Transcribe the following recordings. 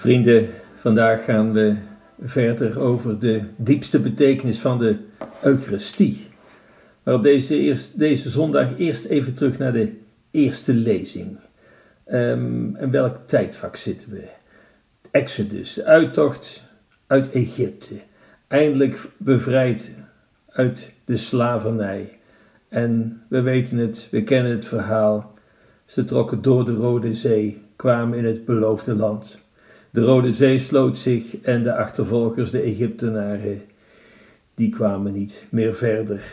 Vrienden, vandaag gaan we verder over de diepste betekenis van de Eucharistie. Maar op deze, eerst, deze zondag eerst even terug naar de eerste lezing. Um, en welk tijdvak zitten we? Exodus, de uittocht uit Egypte. Eindelijk bevrijd uit de slavernij. En we weten het, we kennen het verhaal. Ze trokken door de Rode Zee, kwamen in het beloofde land. De Rode Zee sloot zich en de achtervolgers, de Egyptenaren, die kwamen niet meer verder.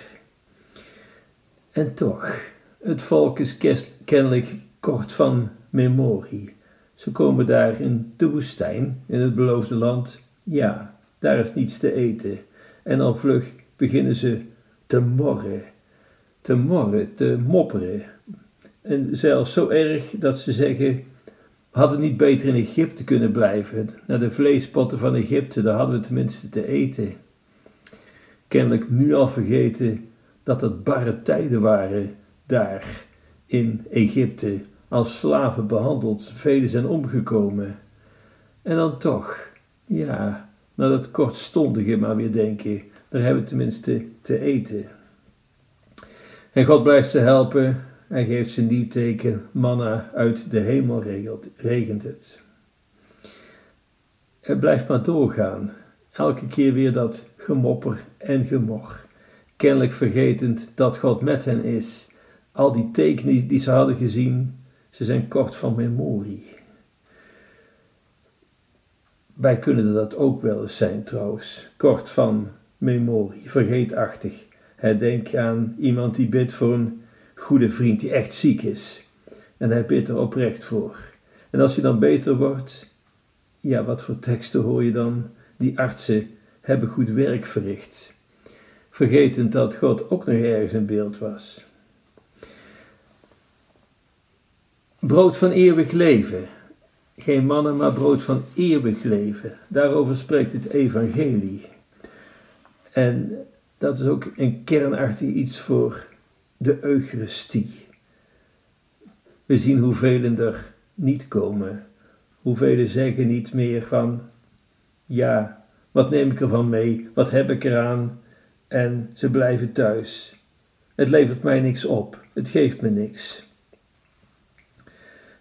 En toch, het volk is kennelijk kort van memorie. Ze komen daar in de woestijn, in het beloofde land. Ja, daar is niets te eten. En al vlug beginnen ze te morren, te morren, te mopperen. En zelfs zo erg dat ze zeggen: hadden niet beter in Egypte kunnen blijven, naar de vleespotten van Egypte, daar hadden we tenminste te eten. Kennelijk nu al vergeten dat het barre tijden waren daar in Egypte, als slaven behandeld, velen zijn omgekomen. En dan toch, ja, naar dat kortstondige maar weer denken, daar hebben we tenminste te eten. En God blijft ze helpen hij geeft zijn nieuw teken, manna uit de hemel regent het. Het blijft maar doorgaan, elke keer weer dat gemopper en gemor. Kennelijk vergetend dat God met hen is. Al die tekenen die ze hadden gezien, ze zijn kort van memorie. Wij kunnen dat ook wel eens zijn trouwens, kort van memorie, vergeetachtig. Denk aan iemand die bidt voor een goede vriend die echt ziek is. En hij bidt er oprecht voor. En als je dan beter wordt, ja, wat voor teksten hoor je dan? Die artsen hebben goed werk verricht. Vergetend dat God ook nog ergens in beeld was. Brood van eeuwig leven. Geen mannen, maar brood van eeuwig leven. Daarover spreekt het evangelie. En dat is ook een kernachtig iets voor de Eucharistie. We zien hoeveel er niet komen. Hoeveel zeggen niet meer van, ja, wat neem ik ervan mee? Wat heb ik eraan? En ze blijven thuis. Het levert mij niks op. Het geeft me niks.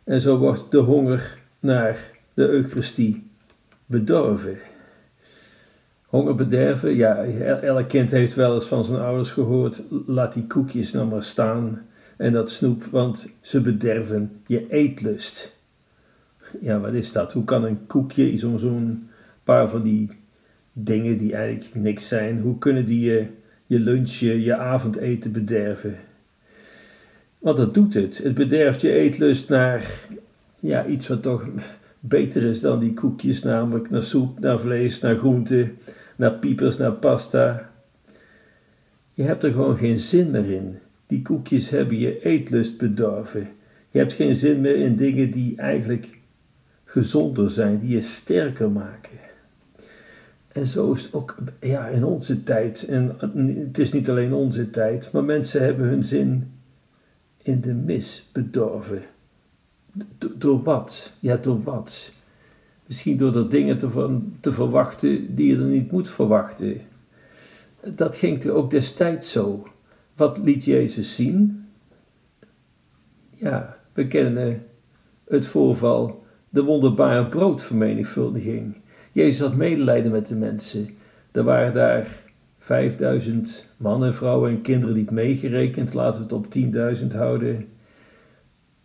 En zo wordt de honger naar de Eucharistie bedorven. Honger bederven, ja, elk kind heeft wel eens van zijn ouders gehoord, laat die koekjes nou maar staan en dat snoep, want ze bederven je eetlust. Ja, wat is dat? Hoe kan een koekje, zo'n paar van die dingen die eigenlijk niks zijn, hoe kunnen die je, je lunchje, je avondeten bederven? Want dat doet het. Het bederft je eetlust naar ja, iets wat toch beter is dan die koekjes, namelijk naar soep, naar vlees, naar groenten, naar piepers, naar pasta. Je hebt er gewoon geen zin meer in. Die koekjes hebben je eetlust bedorven. Je hebt geen zin meer in dingen die eigenlijk gezonder zijn, die je sterker maken. En zo is het ook ja, in onze tijd. En het is niet alleen onze tijd, maar mensen hebben hun zin in de mis bedorven. Door wat? Ja, door wat? Misschien door er dingen te, te verwachten die je er niet moet verwachten. Dat ging er ook destijds zo. Wat liet Jezus zien? Ja, we kennen het voorval, de wonderbare broodvermenigvuldiging. Jezus had medelijden met de mensen. Er waren daar 5000 mannen, vrouwen en kinderen niet meegerekend. Laten we het op 10.000 houden.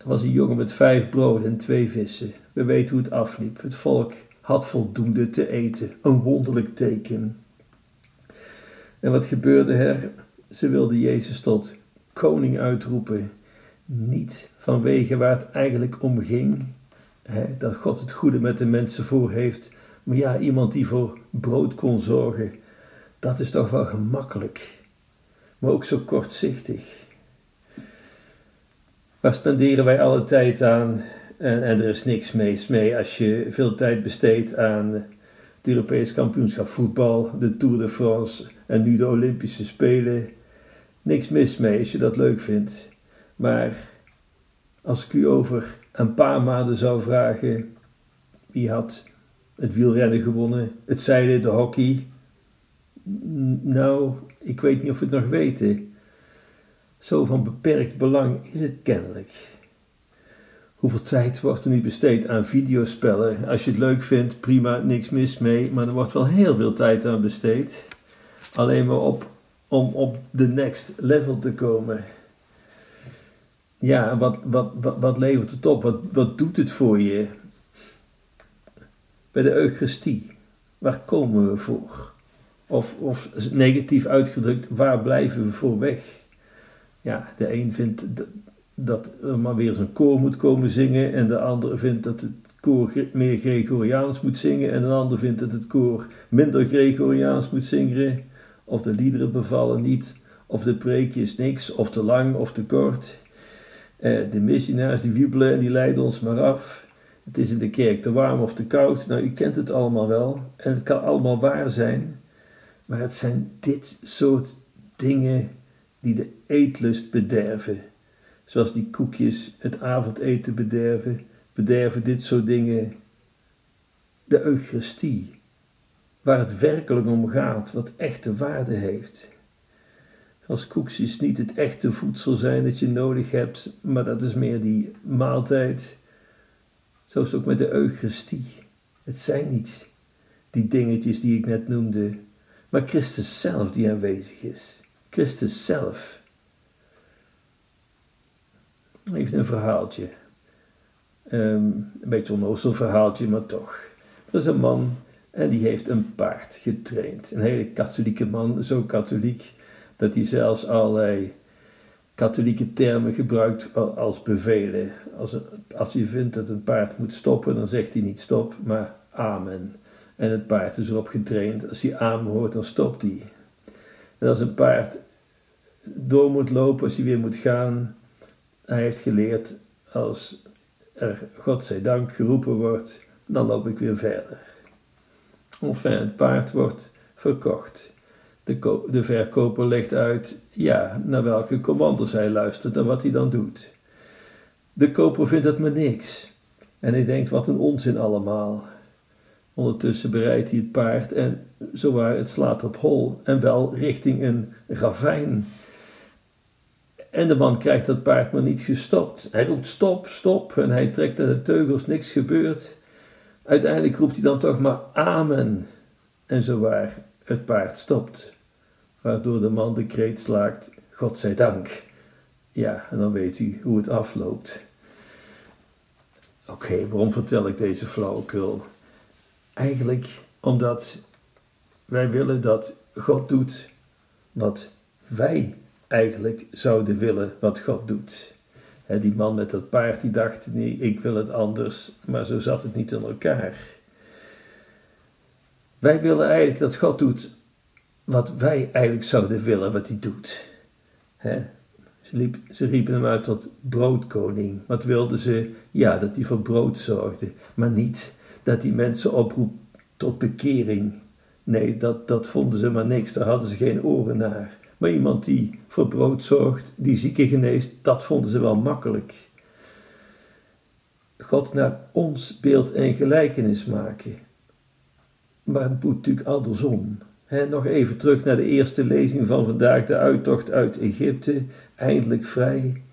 Er was een jongen met vijf broden en twee vissen. We weten hoe het afliep. Het volk had voldoende te eten. Een wonderlijk teken. En wat gebeurde er? Ze wilden Jezus tot koning uitroepen. Niet vanwege waar het eigenlijk om ging. Dat God het goede met de mensen voor heeft. Maar ja, iemand die voor brood kon zorgen. Dat is toch wel gemakkelijk. Maar ook zo kortzichtig. Waar spenderen wij alle tijd aan? En, er is niks mees mee als je veel tijd besteedt aan het Europees kampioenschap voetbal, de Tour de France en nu de Olympische Spelen. Niks mis mee als je dat leuk vindt. Maar als ik u over een paar maanden zou vragen wie had het wielrennen gewonnen, het zeilen, de hockey. Nou, ik weet niet of we het nog weten. Zo van beperkt belang is het kennelijk. Hoeveel tijd wordt er niet besteed aan videospellen? Als je het leuk vindt, prima, niks mis mee, maar er wordt wel heel veel tijd aan besteed. Alleen maar op, om op de next level te komen. Ja, wat, wat, wat, wat levert het op? Wat, wat doet het voor je? Bij de Eucharistie, waar komen we voor? Of, of negatief uitgedrukt, waar blijven we voor weg? Ja, de een vindt dat er maar weer een koor moet komen zingen en de ander vindt dat het koor meer Gregoriaans moet zingen en een ander vindt dat het koor minder Gregoriaans moet zingen of de liederen bevallen niet of de preekjes niks of te lang of te kort. Eh, de missionaars die wiebelen en die leiden ons maar af. Het is in de kerk te warm of te koud. Nou, u kent het allemaal wel en het kan allemaal waar zijn. Maar het zijn dit soort dingen die de eetlust bederven zoals die koekjes het avondeten bederven, bederven dit soort dingen de Eucharistie, waar het werkelijk om gaat, wat echte waarde heeft. Als koekjes niet het echte voedsel zijn dat je nodig hebt, maar dat is meer die maaltijd. Zo is het ook met de Eucharistie. Het zijn niet die dingetjes die ik net noemde, maar Christus zelf die aanwezig is. Christus zelf Even een verhaaltje. Um, een beetje onnozel verhaaltje, maar toch. Er is een man en die heeft een paard getraind. Een hele katholieke man, zo katholiek dat hij zelfs allerlei katholieke termen gebruikt als bevelen. Als, als hij vindt dat een paard moet stoppen, dan zegt hij niet stop, maar amen. En het paard is erop getraind. Als hij amen hoort, dan stopt hij. En als een paard door moet lopen, als hij weer moet gaan, hij heeft geleerd, als er dank geroepen wordt, dan loop ik weer verder. Enfin, het paard wordt verkocht. De, de verkoper legt uit, ja, naar welke commando's hij luistert en wat hij dan doet. De koper vindt het maar niks. En hij denkt, wat een onzin allemaal. Ondertussen bereidt hij het paard en zowaar het slaat op hol en wel richting een ravijn en de man krijgt dat paard maar niet gestopt. Hij roept stop, stop en hij trekt aan de teugels, niks gebeurt. Uiteindelijk roept hij dan toch maar amen. En zowaar het paard stopt. Waardoor de man de kreet slaakt, God zij dank. Ja, en dan weet hij hoe het afloopt. Oké, waarom vertel ik deze flauwekul? Eigenlijk omdat wij willen dat God doet wat wij eigenlijk zouden willen wat God doet. die man met dat paard die dacht, nee, ik wil het anders, maar zo zat het niet in elkaar. Wij willen eigenlijk dat God doet wat wij eigenlijk zouden willen wat hij doet. Ze, ze, riepen hem uit tot broodkoning. Wat wilden ze? Ja, dat hij voor brood zorgde, maar niet dat hij mensen oproept tot bekering. Nee, dat, dat vonden ze maar niks, daar hadden ze geen oren naar. Maar iemand die voor brood zorgt, die zieken geneest, dat vonden ze wel makkelijk. God naar ons beeld en gelijkenis maken. Maar het moet natuurlijk andersom. nog even terug naar de eerste lezing van vandaag, de uittocht uit Egypte, eindelijk vrij.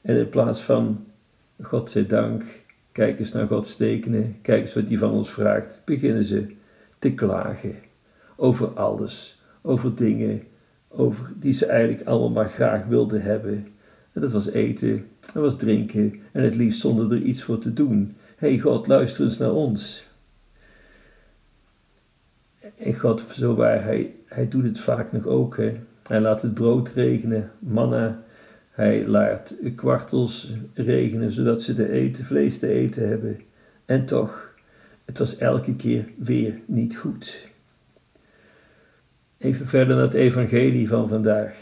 En in plaats van, God zij dank, kijk eens naar Gods tekenen, kijk eens wat hij van ons vraagt, beginnen ze te klagen over alles, over dingen over die ze eigenlijk allemaal maar graag wilden hebben. En dat was eten, dat was drinken en het liefst zonder er iets voor te doen. Hé hey God, luister eens naar ons. En God, zo waar, hij, hij doet het vaak nog ook. Hij laat het brood regenen, manna. Hij laat kwartels regenen, zodat ze de eten, vlees te eten hebben. En toch, het was elke keer weer niet goed. Even verder naar het evangelie van vandaag.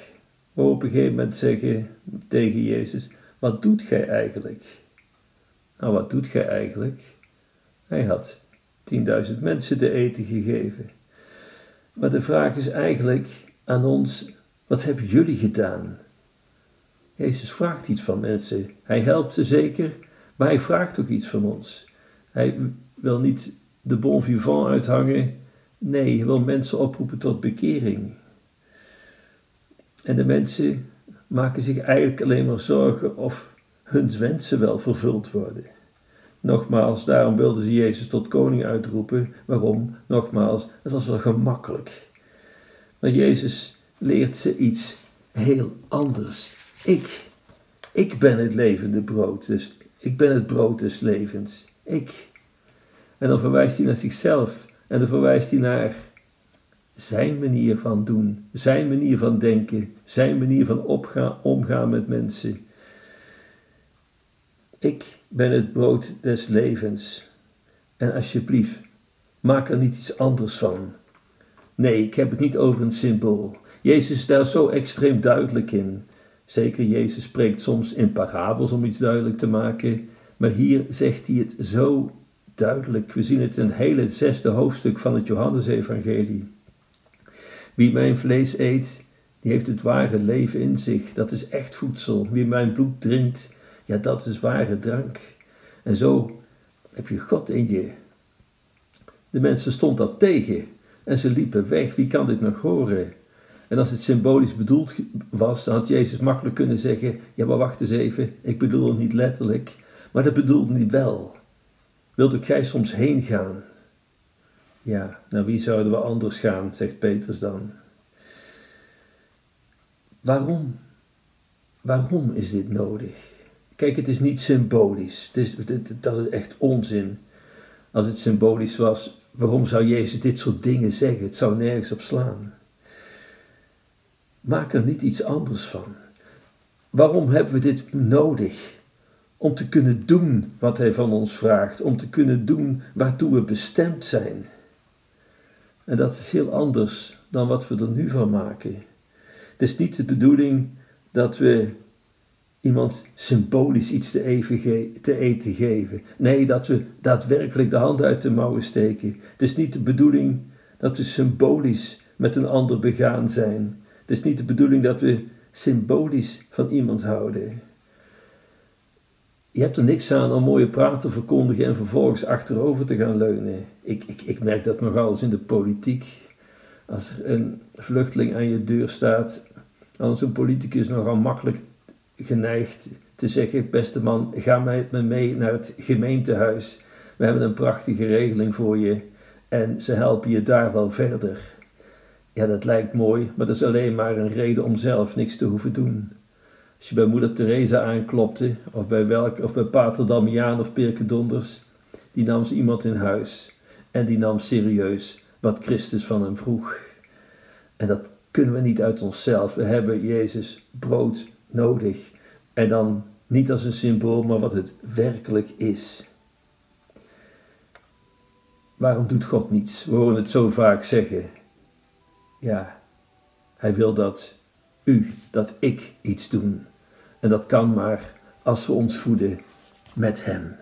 We op een gegeven moment zeggen tegen Jezus, wat doet gij eigenlijk? Nou, wat doet gij eigenlijk? Hij had 10.000 mensen te eten gegeven. Maar de vraag is eigenlijk aan ons, wat hebben jullie gedaan? Jezus vraagt iets van mensen. Hij helpt ze zeker, maar hij vraagt ook iets van ons. Hij wil niet de bon vivant uithangen. Nee, hij wil mensen oproepen tot bekering. En de mensen maken zich eigenlijk alleen maar zorgen of hun wensen wel vervuld worden. Nogmaals, daarom wilden ze Jezus tot koning uitroepen. Waarom? Nogmaals, het was wel gemakkelijk. Maar Jezus leert ze iets heel anders. Ik, ik ben het levende brood, dus ik ben het brood des levens. Ik. En dan verwijst hij naar zichzelf en dan verwijst hij naar zijn manier van doen, zijn manier van denken, zijn manier van opgaan, omgaan met mensen. Ik ben het brood des levens. En alsjeblieft, maak er niet iets anders van. Nee, ik heb het niet over een symbool. Jezus is daar zo extreem duidelijk in. Zeker, Jezus spreekt soms in parabels om iets duidelijk te maken, maar hier zegt hij het zo duidelijk. We zien het in het hele zesde hoofdstuk van het Johannesevangelie. Wie mijn vlees eet, die heeft het ware leven in zich. Dat is echt voedsel. Wie mijn bloed drinkt, ja, dat is ware drank. En zo heb je God in je. De mensen stonden dat tegen en ze liepen weg. Wie kan dit nog horen? En als het symbolisch bedoeld was, dan had Jezus makkelijk kunnen zeggen: Ja, maar wacht eens even, ik bedoel het niet letterlijk, maar dat bedoelde hij wel. Wilt ook jij soms heen gaan? Ja, naar wie zouden we anders gaan, zegt Petrus dan. Waarom? Waarom is dit nodig? Kijk, het is niet symbolisch. Het is, dat is echt onzin. Als het symbolisch was, waarom zou Jezus dit soort dingen zeggen? Het zou nergens op slaan. Maak er niet iets anders van. Waarom hebben we dit nodig? Om te kunnen doen wat Hij van ons vraagt, om te kunnen doen waartoe we bestemd zijn. En dat is heel anders dan wat we er nu van maken. Het is niet de bedoeling dat we iemand symbolisch iets te, even te eten geven. Nee, dat we daadwerkelijk de hand uit de mouwen steken. Het is niet de bedoeling dat we symbolisch met een ander begaan zijn. Het is niet de bedoeling dat we symbolisch van iemand houden. Je hebt er niks aan om mooie praten te verkondigen en vervolgens achterover te gaan leunen. Ik, ik, ik merk dat nogal eens in de politiek. Als er een vluchteling aan je deur staat, dan is een politicus nogal makkelijk geneigd te zeggen: Beste man, ga met me mee naar het gemeentehuis. We hebben een prachtige regeling voor je en ze helpen je daar wel verder. Ja, dat lijkt mooi, maar dat is alleen maar een reden om zelf niks te hoeven doen. Als je bij moeder Teresa aanklopte, of bij, welk, of bij pater Damiaan of Pirke Donders, die nam ze iemand in huis en die nam serieus wat Christus van hem vroeg. En dat kunnen we niet uit onszelf. We hebben Jezus brood nodig. En dan niet als een symbool, maar wat het werkelijk is. Waarom doet God niets? We horen het zo vaak zeggen. Ja, hij wil dat u, dat ik iets doen. En dat kan maar als we ons voeden met Hem.